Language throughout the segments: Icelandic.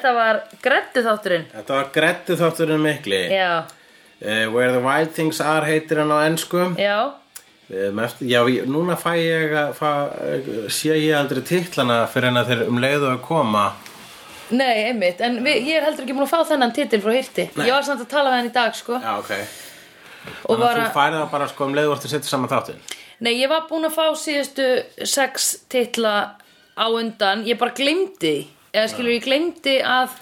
Þetta var grettu þátturinn. þetta var grettu þátturinn mikli uh, Where the Wild Things Are heitir hann á ensku já, uh, mest, Já, ég- núna fæ ég að fæ, uh, sé ég aldrei titlana fyrir en að þeir um leiðu að koma nei, einmitt. En við, ég er heldur ekki múin að fá þennan titil frá Hirti. Ég var samt að tala við hann í dag, sko. Já, ok Og Þannig að þú færið það bara sko um leiðu að setja saman þáttin nei, ég var búin að fá síðustu sex titla á undan. Ég bara því. Eða skilur, ég glemdi að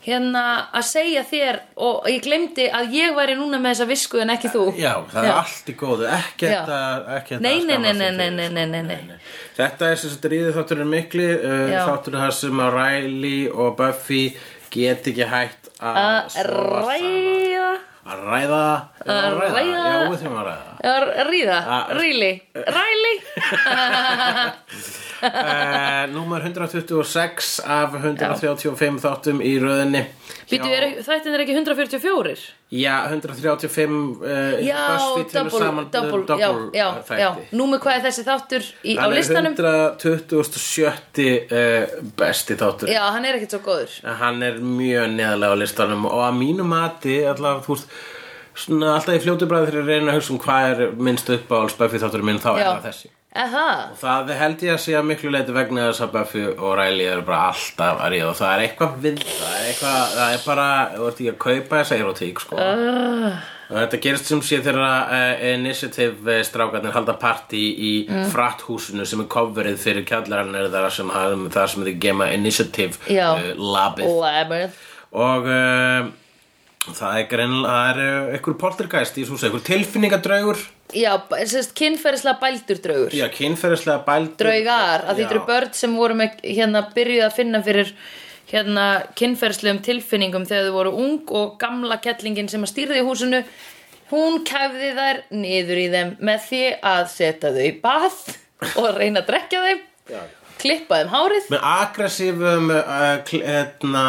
hérna að segja þér og ég glemdi að ég væri núna með þessa visku en ekki þú. Já, það er allt í góðu, ekkert Já. að ekkert Nei, nei, nei, nei, nei. Þetta er sem sagt ríði þátturinn mikli uh, Já. þátturinn þar sem að Riley og Buffy get ekki hægt að ræða, Að ræða Að ræða. Já, við þurfum að ræða að ríða, ríli, ræli. uh, Númer 126 af 135 þáttum í röðinni er, þættin er ekki 144? Já, 135 uh, Já, Buffy telur double, saman, uh, double, double já, já Númer hvað er þessi þáttur í, á Hann er listanum? 127. Uh, besti þáttur Já, hann er ekkert svo góður Hann er mjög neðalega á listanum og að mínu mati allavega, þú veist, svona alltaf í fljótu bræði þegar ég reyna að hugsa um hvað er minnst upp á Buffy þáttur minn, þá er Já. það þessi. Eða, og það held ég að sé að miklu leiti vegna þess að Buffy og Riley eru bara alltaf að ríða og það er eitthvað vild það er eitthvað, það er bara, þú ert ekki að kaupa þessa erotík sko. Uh, og þetta gerist sem sé þegar uh, initiative eh, strákarnir halda partí í mm. fratthúsinu sem er coverið fyrir kjallarannir þar sem, hafum- þar sem þið gema initiative uh, labið. Labyrinth og það er er uh, einhver poltergeist í þessu einhver tilfinningadraugur. Já, kynferðislega bældur draugur. Já, kynferðislega bældur Draugar, að því þetta eru börn sem voru með hérna byrjuð að finna fyrir hérna kynferðslegum tilfinningum þegar þau voru ung og gamla kettlingin sem að stýrði í húsinu hún kæfði þær niður í þeim með því að setja þau í bað og reyna að drekja þeim Já. Klippa þeim hárið. Með aggressífum kl- hérna,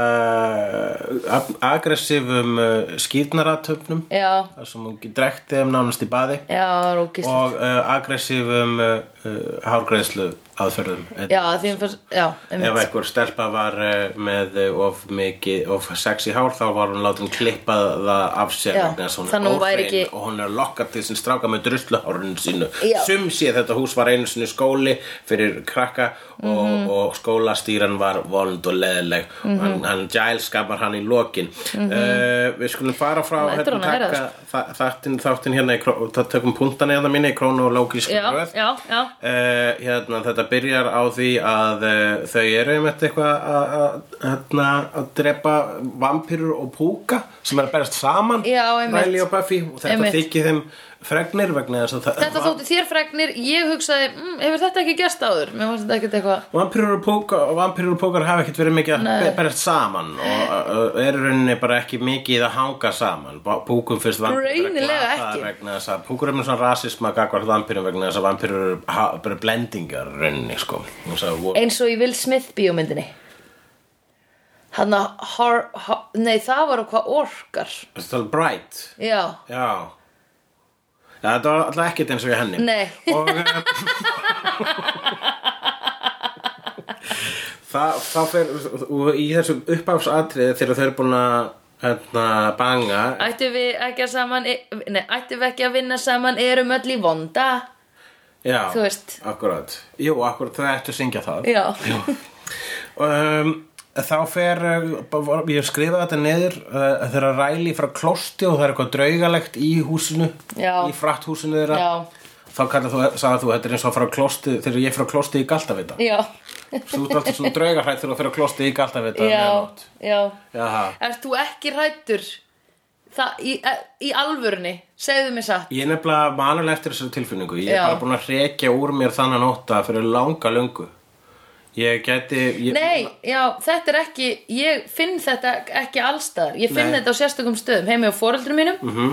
uh, ag- aggressífum uh, skýrnaratöfnum Já, þar sem hún drekti þeim nánast í baði. Já, og uh, aggressífum uh, hárgreðslu aðferðum Já, því hún fyrst, já, ef einhver stelpa var uh, með uh, of mikið, of sexy hár þá var hún látin klippa það af sér Já, að ekki- og hún er lokkað til sin stráka með druslahárun sínu. Já. sum sé þetta hús var einu sinni skóli fyrir krakka og, og skólastýran var vond og leðileg hann, hann Giles skapar hann í lokin. Uh, við skulum fara frá Hann hérna, hann að taka þa- þáttinn þáttin hérna í, það tökum punktana hérna mínu í krónológísku Já, röð. já, já Uh, hérna, þetta byrjar á því að uh, þau eru einmitt eitthvað að- að hérna, drepa vampýrur og púka sem er að berast saman Já. Riley og Buffy og þetta þykir þeim fregnir vegna þess að það Þetta þótti þér fregnir, ég hugsaði, mm, hefur þetta ekki gerst áður? Mér fannst þetta ekkert eitthvað Vampýrur og, púka, og vampýrur og púkar hafa ekkert verið mikið að Nei. be- berast saman og uh, eru rauninni bara ekki mikið að hanga saman. Ba- púkum fyrst vampýrur Greinilega ekki. vegna þess að púkur er með svona rasisma gagvart vampýrum vegna þess að vampýrur eru ha- bara blendingar rauninni sko. Og svo- eins og í Will Smith bíómyndinni. Hann að, har, har, nei það var hvað orkar. Þetta er bright. Já, Já Já, þetta var alltaf ekkert eins og í henni. Nei. Og um, það, þá fer og í þessum uppáfsatriði þegar þau eru búin að hérna, banga. Ættum við ekki að saman, nei, ættum við ekki að vinna saman, erum öll í vonda? Já. Akkurat. Jú, akkurat, þau ættu að syngja það. Já, um, Þá fer uh, ég skrifaði þetta niður uh, þegar ræli frá klosti og það er eitthvað draugalegt í húsinu Já. í fratthúsinu þeirra já, þá kallar þú, sagði þú, þetta er eins og að fara á klosti þegar ég fyrir á klosti í Galtavita já. Þú ert alltaf svona draugarhætt þegar þú fyrir á klosti í Galtavita Já, já. Ert þú ekki hrættur það, í, e, í alvörunni, segðu mér satt. Ég er nefnilega manulega eftir þessari tilfinningu. Ég er bara búin að hrekja úr mér þannig nótta fyrir langa löngu Ég gæti ég, Nei, já, þetta er ekki Ég finn þetta ekki allstaðar Ég finn Nei. þetta á sérstökum stöðum Heimi á foreldrum mínum -hmm.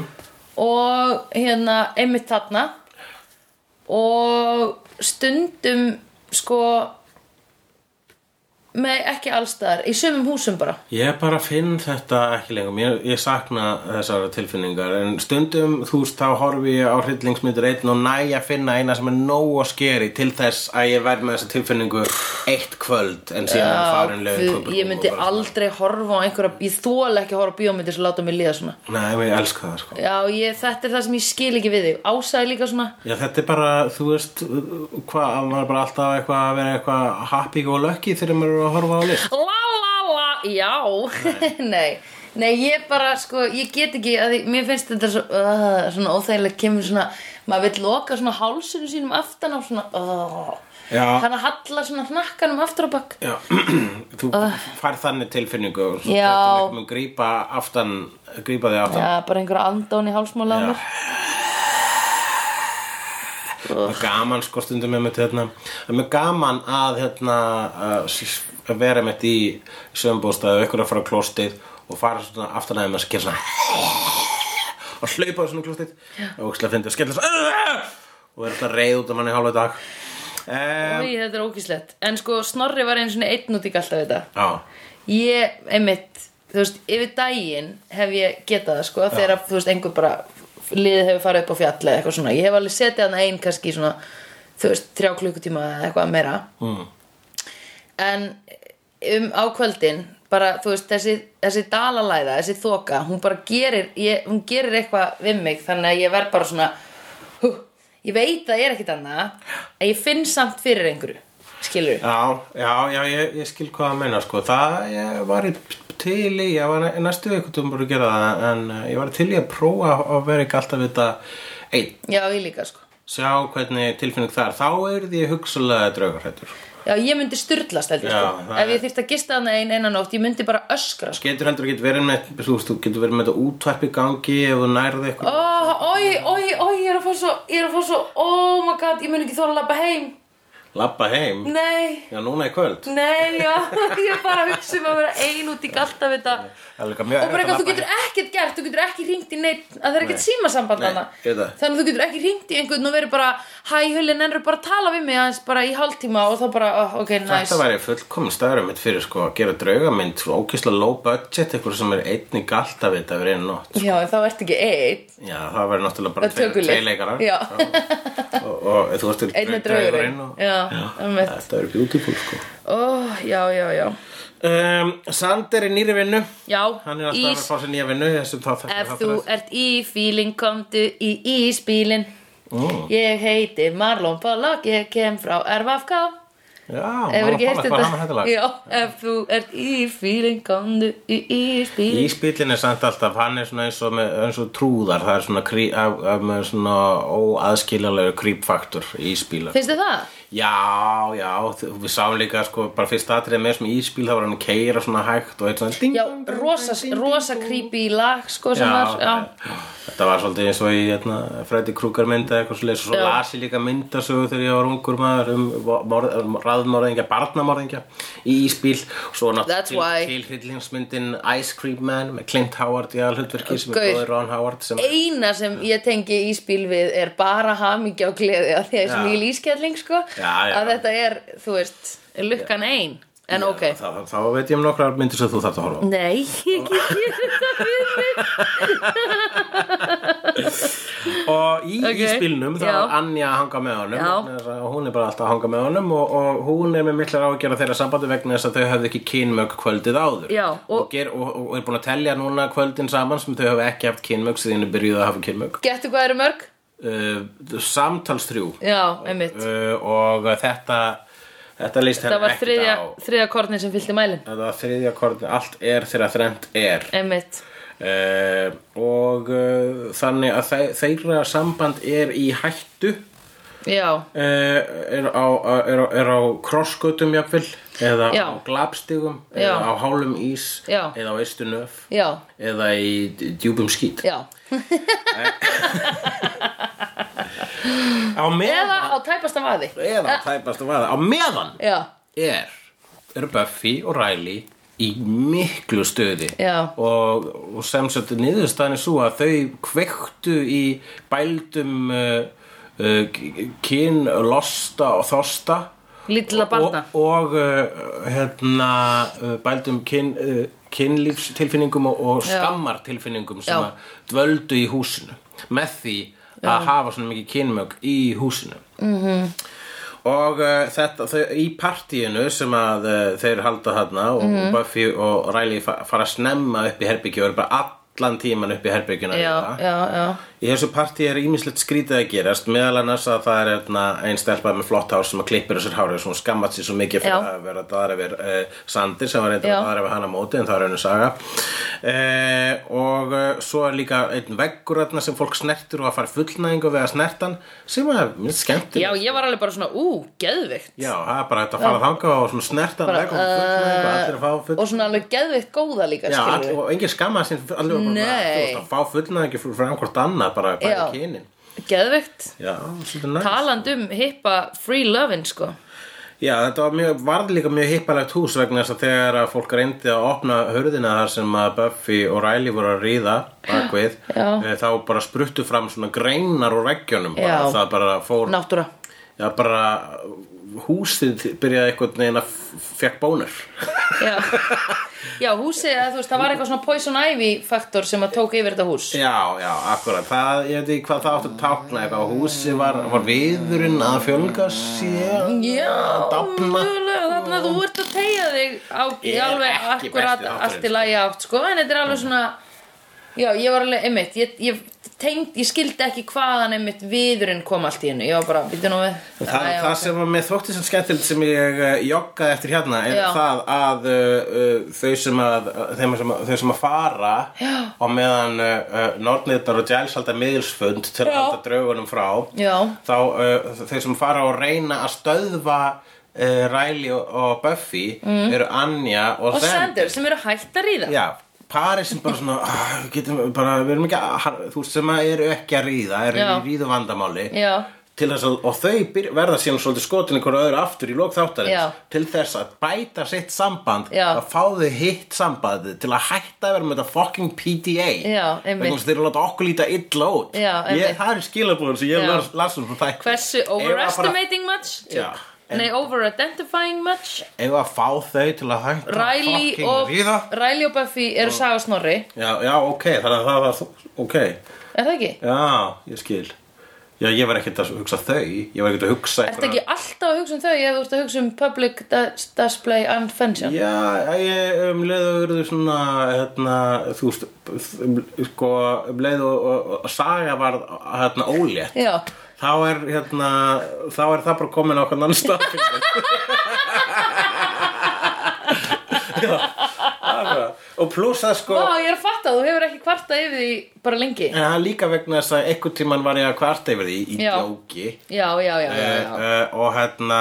Og hérna, einmitt þarna Og stundum Sko Nei, ekki allstaðar, í sömum húsum bara. Ég bara finn þetta ekki lengur, ég, ég sakna þessar tilfinningar. En stundum þú veist þá horfi ég á hryllingsmyndir einn og næ að finna eina sem er nóg að skeri til þess að ég verð með þessa tilfinningu eitt kvöld en síðan farin Guð, lögum Ég myndi aldrei horfa á einhverja Ég þóla ekki að horfa á bíómyndir sem láta mig líða svona. Nei, ég elska það sko. Já, ég, þetta er það sem ég skil ekki við þig. Ásæði líka svona Já, þetta er bara, þú veist, hvað, að horfa á list. La la la, já Nei, nei, ég bara sko Ég get ekki, því, mér finnst þetta svo, uh, svona óþægilega kemur svona Maður vill loka svona hálsinu sínum aftan á svona uh. Hann að halla svona hnakkanum aftur á bakk þú fær þannig tilfinningu og svo Já. þetta með grípa aftan, grípa þig aftan. Já, bara einhverja andán í hálsmála á mér Það er gaman sko stundum með hérna, það er mjög gaman að hérna s- að vera mitt í sömbústæðu, ykkur að fara á klóstið og fara svona aftan aðeins að gera svona og hlaupa á svona klóstið og ókslega fyndi að skella svona og vera svona reið út af manni hálfa dag. Um, Í, þetta er ógíslegt En sko, Snorri var einu svona einn út í alltaf þetta já, Ég, einmitt, þú veist, yfir daginn hef ég getað það, sko, þegar, þú veist, einhver bara liðið hefur farið upp á fjall eða eitthvað svona. Ég hef alveg setið hann einn kannski svona, þú veist, þrjá klukkutíma eða eitthvað meira. mm. En um á kvöldin, bara, þú veist, þessi, þessi dalalæða, þessi þoka, hún bara gerir, ég, hún gerir eitthvað við mig, þannig að ég verð bara svona, hú, ég veit að ég er ekkit annað, en ég finn samt fyrir einhverju, skilur Já, já, já, ég, ég skil hvað að meina sko. Það, ég var í til í, ég var næ- næstu ykkur bara að gera það, en uh, ég var til í að prófa að vera ekki alltaf þetta einn, Já, ég líka, sko. sjá hvernig tilfinning það er, þá er því hugsulega draugarhættur. Já, ég myndi styrlast held ég Já, sko. það Ef ég þyrfti að gista hana ein einan nótt, ég myndi bara öskra sko. Getur heldur ekki verið með, þú veist, þú getur verið með þetta útvarp í gangi ef þú nærði eitthvað. Ó, oi, oi, oi, ég er að fá svo, ég er að fá svo, oh my god, ég mun ekki þóla að labba heim Labba heim, Nei, já núna í kvöld. nei, já, ég bara að hugsa um að vera ein út í galta við þetta. Það er líka mjög Og bara erfitt að eitthvað, þú getur ekkert gert, þú getur ekki hringt í neitt, að það er ekkert símasamband veit það. Þannig að þú getur ekki hringt í einhvern og verið bara, hæ, hulinn, ennur bara að tala við mig aðeins bara í hálftíma? Og þá bara, oh, ok, nice. Þetta væri fullkomin staðurum mitt fyrir sko að gera draugamynd svo ókýrslega low budget eitthvað sem er einn í galtavit að vera einu nótt Já, en þá ertu ekki einn. Já, það væri náttúrulega bara tveir leikarar. Já. og, og, og einmitt. Þetta er beautiful sko Ó, já, já, já um, Sander er nýri vinnu Já, Hann er alltaf að fá sér nýja vinnu ef þú ert í fíling komdu í ísbílin Mm. Ég heiti Marlon Pollock, ég kem frá RFK Já? Já, ef þú ert í fíling komdu í ísbílin Ísbílinn er samt alltaf, hann er svona eins og, með, eins og trúðar, það er svona, krí, af, af, með svona óaðskiljanlega creepfaktor í ísbílar. Finnst þið það? Já, já, við sáum líka sko, bara fyrst atrið með sem ísbíl, þá var hann að keira svona hægt og eitt svona ding, Já, dong, rosa, ding, ding, rosa creepy lag sko sem var Já, Þetta var svolítið eins og í hérna, Freddy Krueger mynda eitthvað svo leys og svo Já. las ég líka myndasögu þegar ég var ungur maður um morð, raðmorðingja, barnamorðingja í ísbíl og svo náttúrulega why. til, til hryllingsmyndin Ice Cream Man með Clint Howard í alhlutverki sem er góður Ron Howard sem eina sem ég tengi ísbíl við er bara hamingja og gleði að því að Já. ég lískelling sko Já, já. Að þetta er, þú veist, lukkan ein. En ok. þá, þá, þá veit ég um nokkrar myndir sem þú þarft að horfa. Nei, ég ekki þetta mig. Og í Ok, ísbílnum þá já. er Anja að hanga með honum. Að hún er bara alltaf að hanga með honum og, og hún er með miklar ágjör þeirra sambandi vegna þess að þau hefðu ekki kynmög kvöldið áður. Já, og, og- ger, og, og, er búin að telja núna kvöldin saman sem þau hefðu ekki haft kynmög síðan þau byrjuðu að hafa kynmög Gettu hvað eru mörg? Uh, samtals þrjú Já, einmitt. Uh, og þetta þetta Það henni var ekkert á. þriðja kornin sem fylgdi mælin þetta var þriðja kortin, allt er þegar þrennt er. Einmitt. Uh, og þannig að þe þeirra samband er í hættu er, á, er, á, er á krossgötum jafnvel eða Já. á glapstigum Já. eða á hálum ís Já. eða á eistu nöf já, eða í d- djúpum skít já á meðan Eða á tæpasta vaði eða tæpast að vaða á meðan Já, er er Buffy og Riley í miklu stöði Já. og, og sem sagt niðurstaðan er svo að þau kveiktu í bældum uh, kyn losta og þosta og, og uh, hérna uh, bældum kyn, kynlífstilfinningum og, og Já. skammartilfinningum sem Já. að dvöldu í húsinu með því að hafa svona mikið kynmög í húsinu Mhm. -hmm. og uh, þetta þau, í partíinu sem að uh, þeir halda þarna og Mhm. Buffy og Riley fa fara að snemma upp í herbyggju og eru bara allan tíman upp í herbyggjuna Já, já, já Í þessu partí er ímislegt skrítið að gerast meðal annars að það er hérna, ein stelpa með flott hár sem að klippir þessar hárið og skammast sér svo mikið fyrir Já. að vera daðar yfir uh, Sandir sem var reyndar Já. daðar yfir hana móti en það er einu saga. Uh, og uh, svo er líka einn veggur sem fólk snertur og að fara fullnæðingu við að snertan sem er mjög skemmtilegt. Já, ég var alveg bara svona, ú, geðvikt Já, það er bara þetta að fara þangað og svona snertan Bara, vegg og fullnæðingu og allir að fá full Og svona alveg geðvikt góða líka, Já, all, og engin skamma var annað bara Já. bæði kynin næst Taland um hippa free lovin, sko Já, þetta var mjög, varð líka mjög hippalegt hús vegna þess að þegar að fólk reyndi að opna hurðina þar sem að Buffy og Riley voru að ríða bakvið, Já. e, þá bara spruttu fram svona greinar úr Já. það bara fór, Náttúra já bara húsið byrjaði einhvern veginn að fekk bónur Já, já húsið, veist, það var eitthvað svona poison ivy faktor sem að tók yfir þetta hús. Já, já, akkurat, það, ég veit ekki hvað það átti að tákna eitthvað, húsið var, var viðurinn að fjölga sér Já, dafna. mögulega, þannig að þú ert að tegja þig á alveg akkurat allt í lagi átt, sko, en þetta er alveg svona Já, ég var alveg, einmitt, ég, ég tengd, ég skildi ekki hvaðan einmitt viðurinn kom allt í hennu, ég var bara, býttu nú við Það, Já, já, það ok. sem var með þótti sem skemmtilegt sem ég uh, joggaði eftir hérna er Já. það að uh, þau sem að, þeim sem að þau sem að fara Já. og meðan uh, Nornidar og Giles halda miðilsfund til að Já. halda draugunum frá Já. þá þau sem fara og reyna að stöðva Riley og, Buffy eru Anja og, Mm. Og Sander sem eru hætt að ríða Já, parið sem bara svona ah, getum bara, við erum ekki að, þú veist sem að eru ekki að ríða, eru Já. í ríðu vandamáli Já. til þess að, og þau byr, verða síðan svolítið skotin ykkur öðru aftur í lók þáttarins til þess að bæta sitt samband að fá þau hitt sambandið til að hætta að vera með þetta fucking PDA vegna þess að þeir eru að láta okkur líta illa út. Já, ég, það er skilabúður sem ég las, um Hversu overestimating much? Já. Nei, over-identifying much? ef að fá þau til að hætta Riley og, Riley og Buffy eru Saga Snorri. Já, já, ok, þannig að það var ok, Er það ekki? já, ég skil. Já, ég var ekkert að hugsa þau. Ég var ekkert að hugsa Ertu ekki alltaf að hugsa um þau? Ef þú ert að hugsa um public dis- display and function? Já, ég um leið og verður svona hérna, þú veist um, sko, um leið og, og, og saga var hérna ólétt. Já, þá er hérna þá er það bara komin á okkur annan stað og pluss að sko Vá, ég er að fatta, þú hefur ekki kvartað yfir því bara lengi. En það er líka vegna þess að einhvern tímann var ég að kvarta yfir því í djóki Já, já, já, já, já. uh, og hérna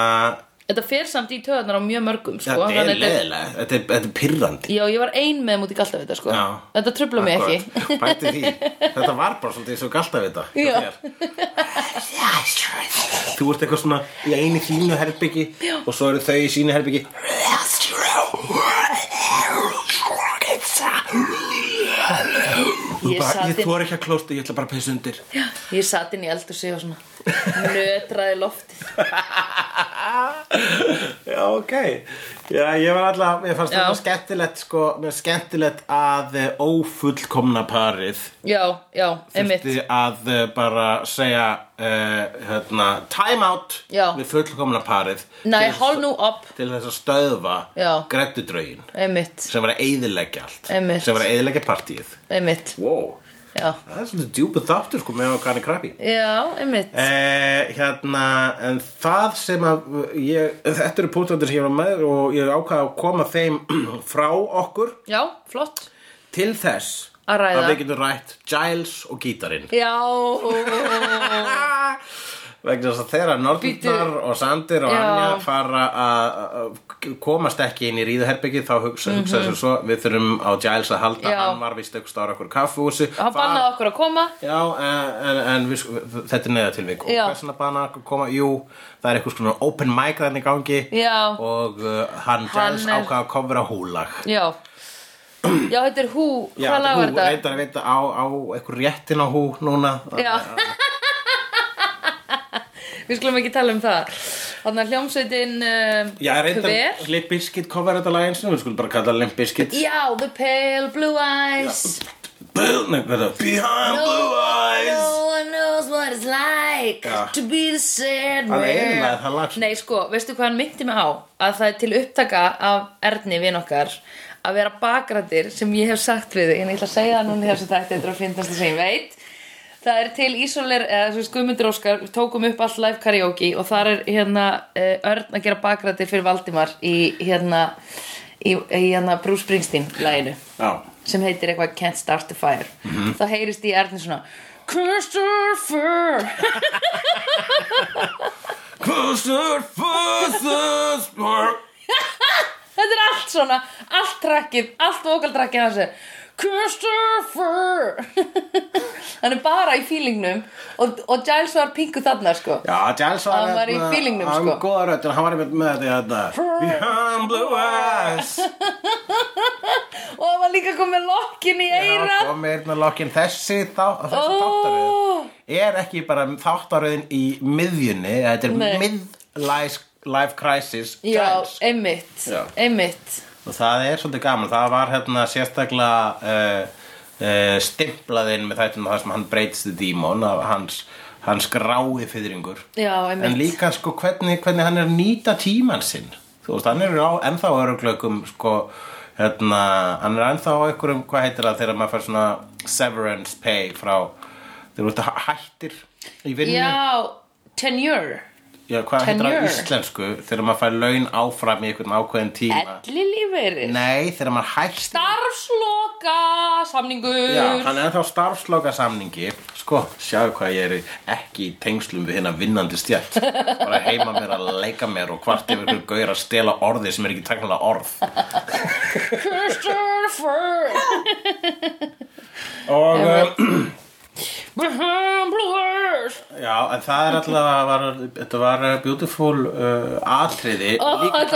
Þetta fer samt í töðunar á mjög mörgum, sko þetta er leðilega, þetta er, þetta er pyrrandi Já, ég var ein með múti galt af þetta, sko. Já. Þetta trubla mig ekki. Bæti því. Þetta var bara svolítið eins og galt að vita Já. Þú ert eitthvað svona í einu þínu herbyggi og svo eru þau í sínu herbyggi Ég bara, Ég þóra ekki að klósta, ég ætla bara að peysa undir. Ég satt inn í eldur sig og svona Nötraði loftið. Já, ok Já, ég var alltaf, ég fannst þetta skemmtilegt sko, skemmtilegt að eh, ófullkomna parið Já, já, einmitt. þurfti að uh, bara segja uh, hérna, time out Já. við fullkomna parið Nei, til þess- hol nú upp til þess að stöðva grættudraugin Einmitt, sem var að eyðileggja allt. Einmitt. sem var að eyðileggja partíið. Einmitt. Wow. Já, það er svolítið djúpið þáttur sko með okkar krabbi já, einmitt. Eh, hérna, en það sem að ég, þetta eru púntandir sem ég var með og ég ákvaða að koma þeim frá okkur. Já, flott. Til þess Að ræða. við getum rætt Giles og gítarinn. Já, vegna þess að þeirra Nordnar og Sander og. Anja fara að að komast ekki inn í ríðuherbyggi þá hugsa, hugsa þessu svo við þurfum á Giles að halda Mhm. Já. hann var vist eitthvað stára okkur kaffúsi hann bannaði okkur að koma Já, en, en, en við, þetta er neðatilvík og Já. hversna banna okkur koma, jú það er eitthvað svona open mic þannig gangi Já. og uh, hann Hann Giles er- ákvað að kofra húlag Já Já, þetta er hú, hvað lag hú, var þetta? reyndar að veita á, á eitthvað réttin á hú núna Já Við skulum ekki tala um það. Þannig að hljómsveitin uh, Já, reyndar? Limp Bizkit cover þetta lag eins og við skulum bara kalla Limp Bizkit. Já, The Pale Blue Eyes. Nei, er það? Behind Blue Eyes. No one knows what it's like Já. To be the sad Það er man. eiginlega það lag, sko. Nei, sko, veistu hvað hann myndi mig á? Að það er til upptaka af Erni vin okkar Að vera bakrættir sem ég hef sagt við þig. En ég ætla að segja það núna þessu tætti Þetta er að finnast það sem ég veit Það er til Ísoler, eða þú veist Guðmundur Óskar við tókum upp allt live karaoke og þar er hérna uh, Örn að gera bakrættir fyrir Valdimar í hérna í, í hérna Bruce Springsteen læginu Já. Sem heitir eitthvað Can't Start the Fire. Þá heyrist í Erni svona Christopher! Closer, further, more þetta er allt svona, allt trakkið allt vokaltrakkið hans er Christopher! Hann er bara í feelingnum og, og Giles var pingu þarna sko. Já, Giles var Hann var í feelingnum, Hann sko. var góða en hann var einmitt með þetta Behind Blue Eyes og hann var líka komið lokkin í Já, eira komið hérna lokkin Þessi, þá, þessi Ó. þáttaröð er ekki bara þáttaröðin í miðjunni Þetta er mid-life life crisis já, Giles. Já. einmitt og það er svolítið gaman. Það var hérna sérstaklega uh, uh, stimplaðinn með þættum það sem hann breytst í dímon af hans, hans grái fyrringur en líka sko hvernig, hvernig hann er að nýta tíman sinn. Þú veist, hann er á, ennþá á öruglökum sko, hérna, hann er ennþá á einhverjum, hvað heitir það þegar maður fær svona severance pay frá þegar þú að hættir í vinnu? Já, tenure Já, hvað heitir á íslensku? Þegar maður fær laun áfram í einhverjum ákveðin tíma. Elli lífeyrir Nei, þegar maður hættir. Starfsloka samningur Já, hann er ennþá starfsloka samningi Sko, sjáu hvað ég er ekki í tengslum við hérna vinnandi stjætt Bara heima mér að leika mér og hvart yfir ykkur gaur að stela orði sem er ekki tæknilega orð. Christopher! Og, um, já, en það er alltaf var, Þetta var uh, beautiful uh, atriði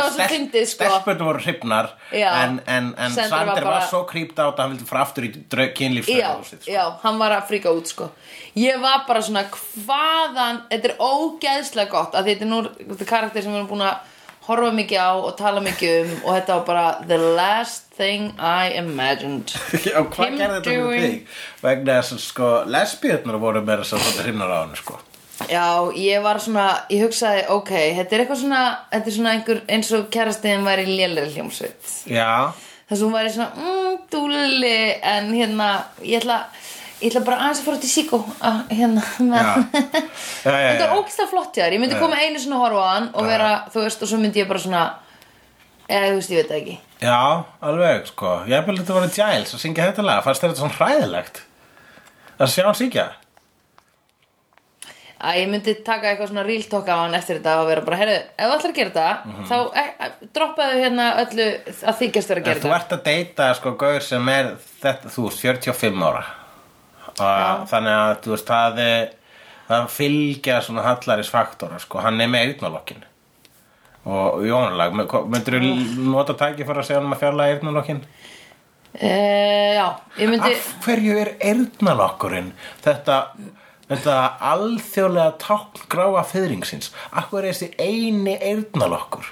var fyndið, sko. Stelpurnar voru hrifnar Já. En, en, en Sander var var, bara- svo creeped out að hann vildi fara aftur í Já, kynlífsfræðahúsið sko. já, hann var að fríka út sko Ég var bara svona hvaðan Þetta er ógeðslega gott að þetta er nú þetta er karakter sem við erum búin að horfa mikið á og tala mikið um og þetta var bara the last thing I imagined Já, hvað gerði þetta með þig? Vegna þess að sko, lesbíðarnar voru meira svo svona hrifnar á hann sko. Já, ég var svona, ég hugsaði, ok, þetta er eitthvað svona, þetta er svona einhver eins og kærastiðin væri lélega hljómsveit. Já, Þess að hún væri svona, mm, dúlli, en hérna, ég ætla, ég ætla bara aðeins að fara síkó, að, hérna, þetta já. var ógæslega flott hjá þér, ég myndi koma einu svona að horfa á hann og vera, þú veist, og svo myndi ég bara svona, eða, þú veist, ég veit það ekki. Já, alveg, sko. Ég vil þetta voru Giles að syngja þetta lag. Fannst þetta svona hræðilegt? Að sjá hann syngja? Að ég myndi taka eitthvað svona real talk á hann eftir þetta og vera bara, heyrðu, ef þú ætlar að gera þetta, Mhm. þá e, e, droppaðu hérna öllu að þykjast vera að gera þú þetta. ert að deyta, sko, gaur sem er þetta, þú veist, 45 ára og þannig að, þú veist, það það fylgja svona hallarisfaktora, sko, hann er með eyrnalokkin og Jónalag myndir þú nota tæki fyrir að segja hann að fjarlæga eyrnalokkin? Uh, já, ég myndi Af hverju er eyrnalokkurinn þetta, þetta alþjóðlega tákn gráa fyrringsins? Hverju er þessi eini eyrnalokkur?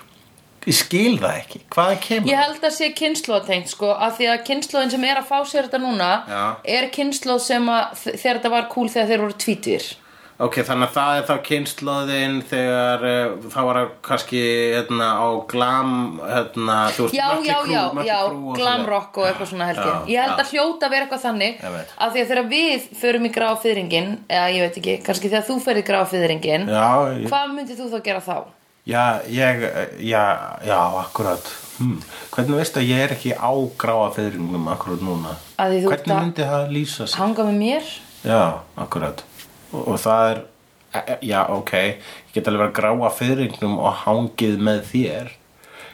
Ég skil það ekki. Hvaðan kemur? Ég held að sé kynnslóðtengt sko af því að kynnslóðin sem er að fá sér þetta núna Já. er kynnslóð sem að þegar þetta var cool þegar þeir voru tvítir Ok, þannig að það er þá kynnslóðin þegar uh, þá var það kannski hérna, á glam hérna, þú veist, Já, já, Crüe- já, já, Crüe og eitthvað svona held ég Ég held já. að hljóta að vera eitthvað þannig af því að þegar við förum í gráfa fyrringin eða ég veit ekki, kannski þegar þú ferð í ég, hvað myndið þú þá gera þá? Já, ég, já, já, akkurat hm. Hvernig veistu að ég er ekki á gráa fyrringum akkurat núna? Að Hvernig að- myndi það lýsa sig? Hanga með mér? Já, akkurat og, og það er, e- e- já, ok ég get alveg að gráa fyrringnum og hangið með þér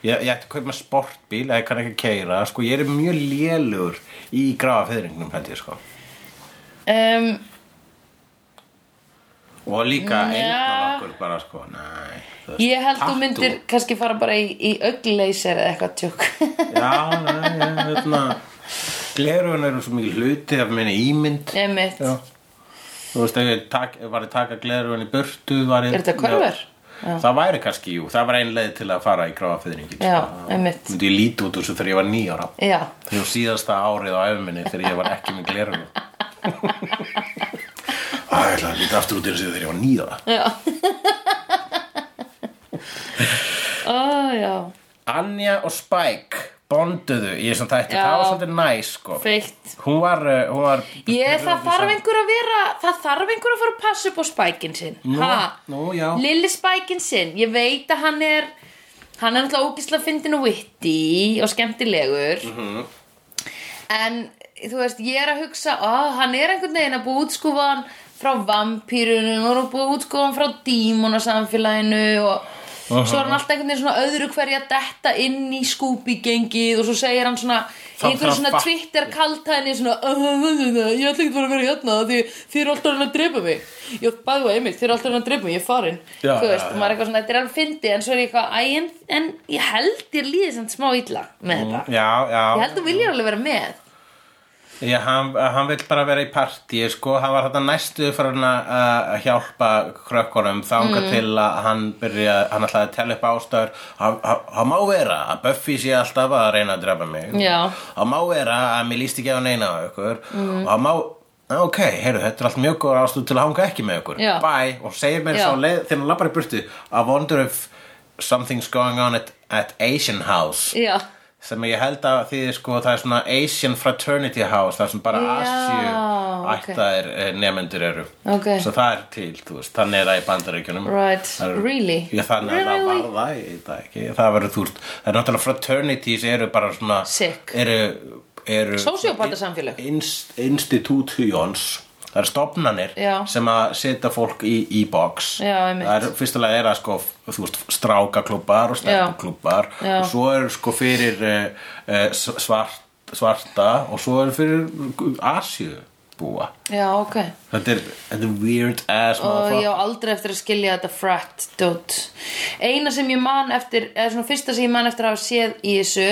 ég, ég ætti að kaupa sportbíl eða ég kann ekki keira, sko, ég er mjög lélugur í gráa fyrringnum, held ég, sko Um, og líka af okkur bara, sko, næ veist, ég held þú myndir kannski fara bara í, í augleyser eða eitthvað tjók já, næ, ég, hérna glerun eru svo mikið hluti af minni ímynd. Þú veist, ef ég tak, var að taka glerun í ég, Er þetta körfur? það væri kannski, jú, það var ein leið til að fara í gráðafyðringin Já, einmitt. myndi ég líti út úr þessu þegar ég var nýjára Já, þegar ég síðasta árið á efminni þegar ég var ekki með glerunum Æ, ég ætla að líta aftur út í þessu þegar ég var nýjára já Ó, já Anja og Spike bonduðu í þessum þætti, Já. það var svolítið næs sko. Feitt hún var, uh, hún var Ég, það þarf einhver að vera Það þarf einhver að fara að passa upp á spækin sinn Nú, Ha? nú, já. Lilli spækin sinn Ég veit að hann er Hann er alltaf ógislega fyndin og vitti Og skemmtilegur Mhm. En þú veist Ég er að hugsa ó, Hann er einhvern veginn að búið útskúfa hann Frá vampýrunum Og búið útskúfa hann frá dímonasamfélaginu Og Svo er hann alltaf einhvern veginn svona öðru hverja að detta inn í skúpi-gengið og svo segir hann svona í Það einhverju þarf svona að Twitter kaltæðinni svona "Uh, uh, uh, uh, ég ætla ekki að fara að vera hérna því þið eru alltaf að að drepa mig. Ég bæði og einmitt, þið eru alltaf að að drepa mig, ég er farin. Já, þú veist, já, og maður er eitthvað svona, þetta er alveg fyndi en svo er ég eitthvað, en, en ég held ég líði samt smá illa með þetta. já, já, ég held þú viljið alveg vera með Já, hann, hann vill bara vera í partíi sko, hann var þetta næstu fyrir hann að hjálpa krökkunum þanga Mm. til að hann byrja hann ætlaði að tella upp ástæður hann, hann, hann má vera að Buffy sé alltaf að reyna að drepa mig. Já. hann má vera að mér líst ekki á neina á ykkur. Og hann má "Ah, ok, heyrðu, þetta er allt mjög góður ástæður til að hanga ekki með ykkur. Já. bye, og segir mér svo leið, þegar hann lappar í burtu I wonder if something's going on at, at Asian House. Já, sem ég held að því sko það er svona Asian Fraternity House það sem bara Já, Asju ættaðir okay. nefnendur eru Ok. svo það er til, þú veist, þannig er það í bandaríkjunum Right, er- really? Já, þannig að það Really? var það, ég veit það ekki það verður þú veist, það er náttúrulega fraternities eru bara svona Sick. eru, eru Sósíópatasamfélög. inst, institutions það eru stofnanir Já. sem að setja fólk í, í box. Já, það er fyrstulega er að sko þú veist, strákaklubbar og stelpuklubbar Já. og svo er sko fyrir uh, uh, svart, svarta og svo er fyrir Asju búa já, ok. Þetta er, þetta er weird ass og ég á aldrei eftir að skilja þetta frat dot eina sem ég man eftir eða svona fyrsta sem ég man eftir að hafa séð í þessu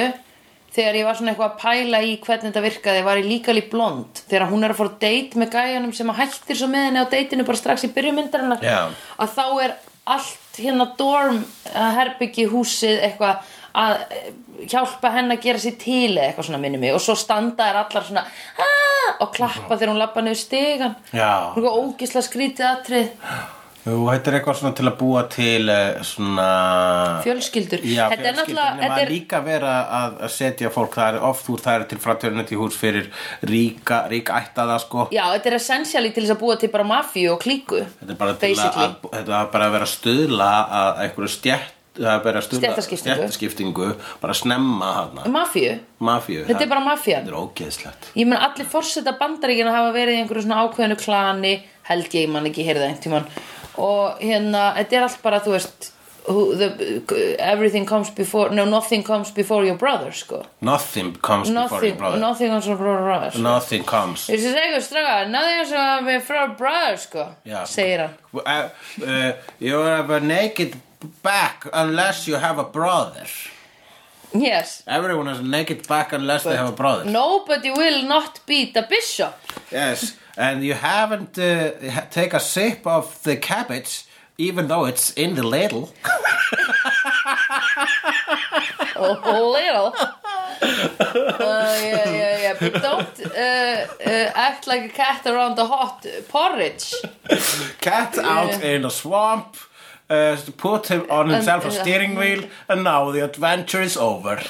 þegar ég var svona eitthvað að pæla í hvernig þetta virkaði var ég líka lík blond þegar hún er að fara að date með gæjanum sem að hættir svo með henni á deitinu bara strax í byrjumyndarinnar Já. að þá er allt hérna dorm að herbyggi húsið eitthvað að eh, hjálpa henn að gera sér til eitthvað svona minni mig og svo standa er allar svona "Ah!" og klappa þegar hún lappa niður Já. eitthvað ógislega skrítið atrið Jú, þetta er eitthvað svona til að búa til uh, svona Fjölskyldur. Já, Þetta er náttúrulega- þetta er- líka vera að, að setja fólk það er oft úr það er til fraternity hús fyrir ríka, ríka ættaða sko. Já, þetta er essentially til þess að búa til bara mafíu og klíku Þetta er bara til að, að, þetta er bara að vera að stuðla að einhverju stjætt það er bara stéttaskiptingu, bara snemma hana Mafíu? mafíu Þetta er bara mafían. Þetta er ógeðslegt. Ég menn allir forseta bandaríkina hafa verið í einhverju svona ákveðinu klani held ég, man ekki heyrða einhvern tímann og hérna, þetta er allt bara, þú veist who, the, everything comes before no, nothing comes before your brother, sko. Nothing comes before your nothing, brother. nothing comes before your brother sko. Nothing comes. Þessi segur straga, nothing comes before your brother, sko Já. segir hann. Uh, uh, You have a naked back unless you have a brother Yes, Everyone has a naked back unless they have a brother nobody will not beat a bishop Yes, and you haven't uh, ha- take a sip of the cabbage even though it's in the ladle. a little. Uh, yeah, yeah, yeah. But don't uh, uh, act like a cat around a hot porridge. Cat out in a swamp. Uh, put him on himself a And- steering wheel, and now the adventure is over.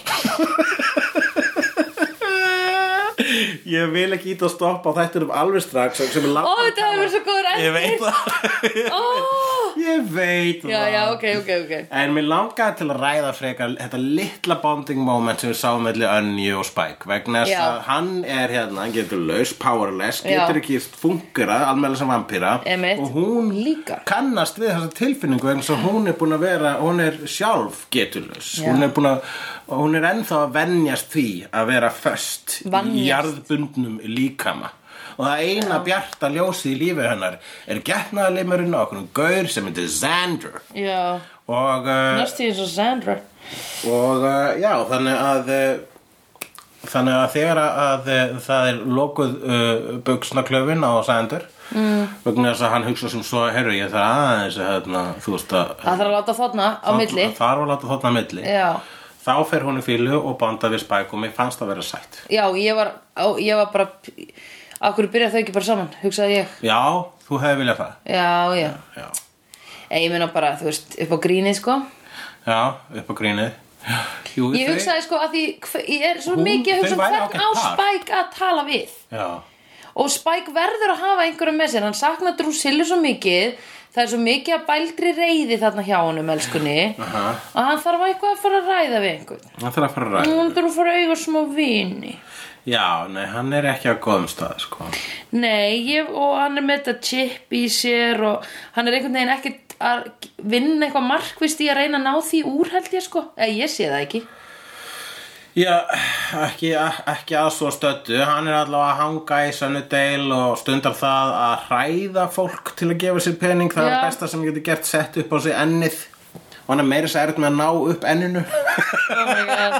Ég vil ekki ít að stoppa á þættinum alveg strax sem er Ó, þetta hefur verið svo góður. Ég veit það Ó. Ég veit Já, það já, ok, ok, ok. En mér langaði til að ræða frekar þetta litla bonding moment sem við sáum melli Önju og Spike vegna þess Já. að hann er hérna, hann getur laus, powerless, Já. getur ekki fungerað almennilega sem Einmitt. og hún Líka. kannast við þessa tilfinningu þess að hún er búin að vera, hún er sjálf geturlaus, Já. hún er búin að hún er ennþá að venjast því að vera föst í jarðbundnum líkama og það eina bjarta ljósið í lífi hennar er getnaðalimurinn á okkur gaur sem heitir Xander. Já, og uh, næstu eins og Sandra. og uh, já, þannig að uh, þannig að þegar að, að eh, það er lokuð uh, buksnaklöfin á Sander mm. vegna þess að hann hugsa sem svo herru ég þarf aðeins að hérna, þú veist að Það þarf að láta þarna á milli. þar var láta þarna milli. Já, þá fer hún í fílu og banda við spæk og mér fannst það vera sætt. Já, ég var, á, ég var bara Akkur byrja þau ekki bara saman, hugsaði ég. Já, þú hefði viljað það. Já, já. Já, Ég meina bara, þú veist, upp á grínið sko. Já upp á grínið. Jú, Ég þau- hugsaði sko að því hve- Ég er svo Hún- mikið að hugsa þau um væru hvern ágætt á par. Spike að tala við. Já, Og Spike verður að hafa einhverju með sér. Hann saknar Drusilla svo mikið. Það er svo mikið að bælgri reyði þarna hjá honum elskunni. Aha. Að hann þarf eitthvað að fara að ræða við einhvern. Það þarf að fara að ræða Hún þarf að fara að eiga smá vini Já, nei, hann er ekki á góðum stað, sko. Nei, ég, og hann er með þetta chip í sér og hann er einhvern veginn ekkert að vinna eitthvað markvist í að reyna að ná því úr held ég sko Eða ég sé það ekki Já, ekki, ekki að svo stöddu. Hann er allavega að hanga í Sunnydale og stundar það að hræða fólk til að gefa sér pening. Það er Já. það besta sem getur gert sett upp á sig ennið. Og hann er meira sér erut með að ná upp enninu. Oh my god.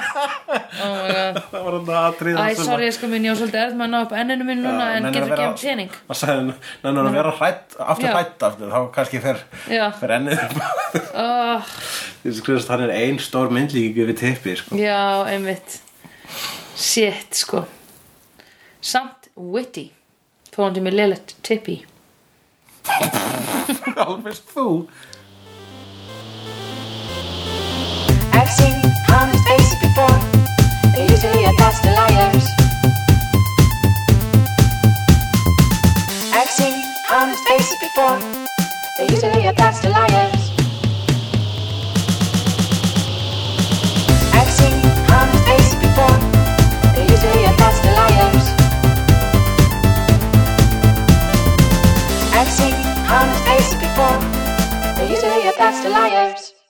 Oh my god. Það var þetta aðrið. Æ, sorry, ég sko minn, ég var svolítið erð með að ná upp enninu minn núna en getur ekki um Það sagði, nennar að vera hrætt, aftur hrætt aftur, þá kannski fer, fer ennið oh, hann er ein stór myndlíki við tippi, sko. Já, einmitt. Shit, sko. Samt witty Þó hann til mér leilætt tippi. Alveg þú. Honest faces before. They're usually a to liars. I've seen honest faces before. They're usually a pass to liars. I've seen honest faces before. They're usually a to liars. I've seen before. They're usually a pass to liars.